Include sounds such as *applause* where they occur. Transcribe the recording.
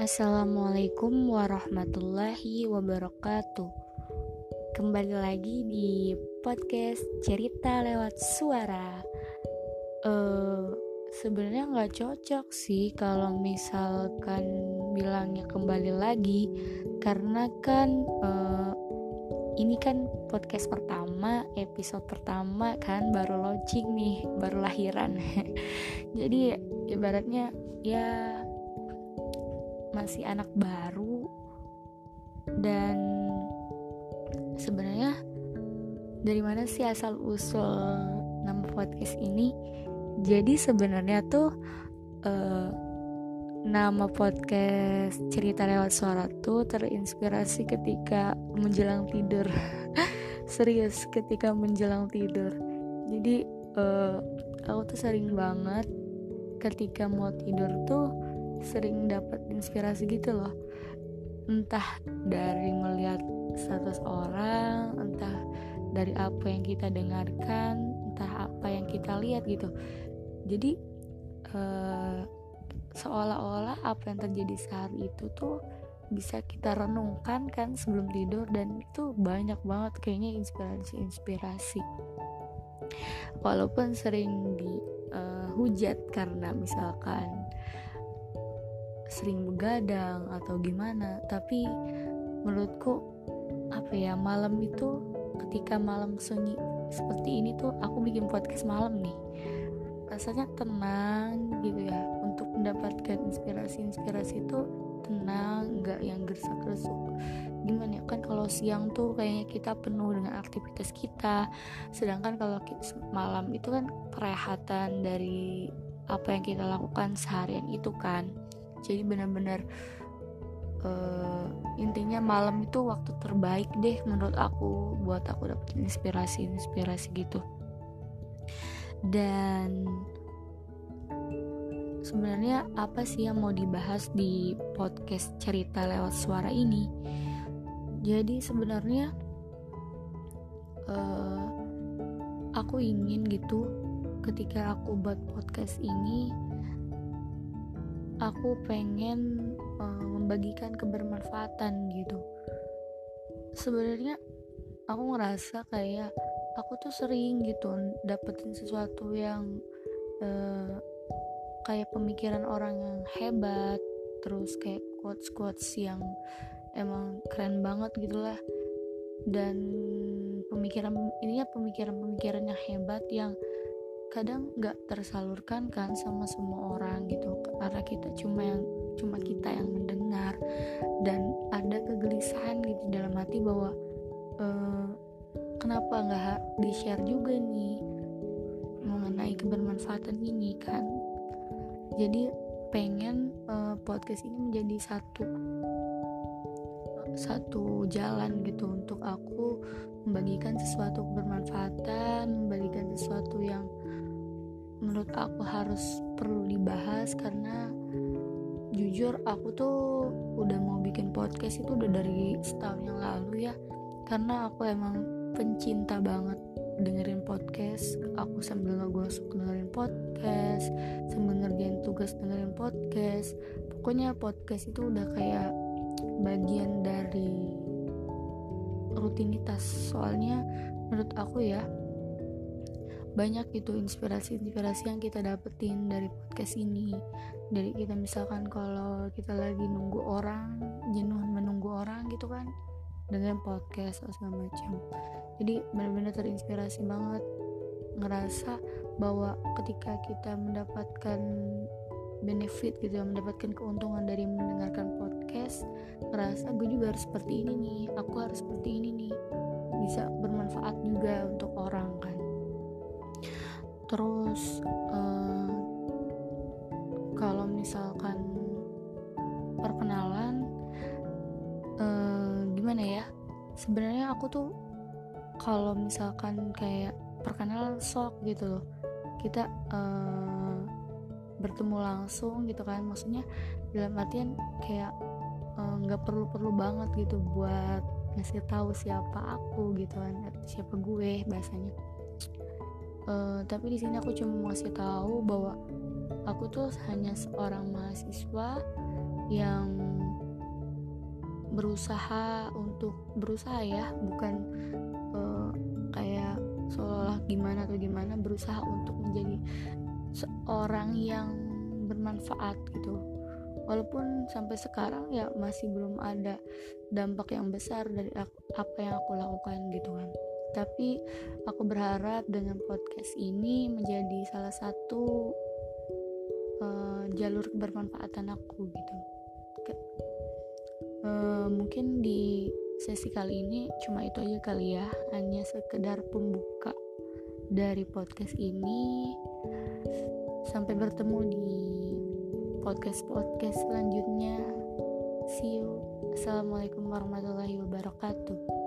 Assalamualaikum warahmatullahi wabarakatuh. Kembali lagi di podcast cerita lewat suara. Uh, Sebenarnya nggak cocok sih kalau misalkan bilangnya kembali lagi, karena kan uh, ini kan podcast pertama, episode pertama kan baru launching nih, baru lahiran. *laughs* Jadi ibaratnya ya masih anak baru. Dan sebenarnya dari mana sih asal usul nama podcast ini? Jadi sebenarnya tuh uh, nama podcast cerita lewat suara tuh terinspirasi ketika menjelang tidur. *laughs* Serius ketika menjelang tidur. Jadi uh, aku tuh sering banget ketika mau tidur tuh sering dapat inspirasi gitu loh. Entah dari melihat status orang entah dari apa yang kita dengarkan entah apa yang kita lihat gitu. Jadi uh, seolah-olah apa yang terjadi saat itu tuh bisa kita renungkan kan sebelum tidur dan itu banyak banget kayaknya inspirasi-inspirasi. Walaupun sering dihujat uh, karena misalkan sering begadang atau gimana tapi menurutku apa ya malam itu ketika malam sunyi seperti ini tuh aku bikin podcast malam nih. Rasanya tenang gitu ya untuk mendapatkan inspirasi-inspirasi itu tenang nggak yang gersak-gersuk gimana ya kan kalau siang tuh kayaknya kita penuh dengan aktivitas kita sedangkan kalau malam itu kan perehatan dari apa yang kita lakukan seharian itu kan jadi benar-benar uh, intinya malam itu waktu terbaik deh menurut aku buat aku dapet inspirasi inspirasi gitu. Dan sebenarnya apa sih yang mau dibahas di podcast cerita lewat suara ini? Jadi sebenarnya uh, aku ingin gitu ketika aku buat podcast ini aku pengen uh, membagikan kebermanfaatan gitu. Sebenarnya aku ngerasa kayak aku tuh sering gitu dapetin sesuatu yang uh, kayak pemikiran orang yang hebat terus kayak quotes quotes yang emang keren banget gitulah. Dan pemikiran ininya pemikiran-pemikiran yang hebat yang kadang nggak tersalurkan kan sama semua orang gitu karena kita cuma yang cuma kita yang mendengar. Dan ada kegelisahan gitu dalam hati bahwa uh, kenapa nggak di share juga nih mengenai kebermanfaatan ini kan. Jadi pengen uh, podcast ini menjadi satu satu jalan gitu untuk aku membagikan sesuatu kebermanfaatan membagikan sesuatu yang menurut aku harus perlu dibahas karena jujur aku tuh udah mau bikin podcast itu udah dari setahun yang lalu ya. Karena aku emang pencinta banget dengerin podcast. Aku sambil ngegosok dengerin podcast sambil ngerjain tugas dengerin podcast. Pokoknya podcast itu udah kayak bagian dari rutinitas. Soalnya menurut aku ya banyak gitu inspirasi-inspirasi yang kita dapetin dari podcast ini. Dari kita misalkan kalau kita lagi nunggu orang jenuh menunggu orang gitu kan dengan podcast atau segala macam. Jadi benar-benar terinspirasi banget ngerasa bahwa ketika kita mendapatkan benefit gitu mendapatkan keuntungan dari mendengarkan podcast ngerasa gue juga harus seperti ini nih aku harus seperti ini nih bisa bermanfaat juga untuk orang kan terus uh, kalau misalkan perkenalan uh, gimana ya? Sebenarnya aku tuh kalau misalkan kayak perkenalan sok gitu loh. Kita uh, bertemu langsung gitu kan. Maksudnya dalam artian kayak nggak uh, perlu perlu banget gitu buat ngasih tahu siapa aku gitu kan siapa gue bahasanya uh, tapi di sini aku cuma mau kasih tahu bahwa aku tuh hanya seorang mahasiswa yang berusaha untuk berusaha ya bukan uh, kayak seolah-olah gimana atau gimana berusaha untuk menjadi seorang yang bermanfaat gitu. Walaupun sampai sekarang ya masih belum ada dampak yang besar dari apa yang aku lakukan gitu kan tapi aku berharap dengan podcast ini menjadi salah satu uh, jalur bermanfaatan aku gitu. Uh, mungkin di sesi kali ini cuma itu aja kali ya. Hanya sekedar pembuka dari podcast ini. Sampai bertemu di podcast-podcast selanjutnya. See you. Assalamualaikum warahmatullahi wabarakatuh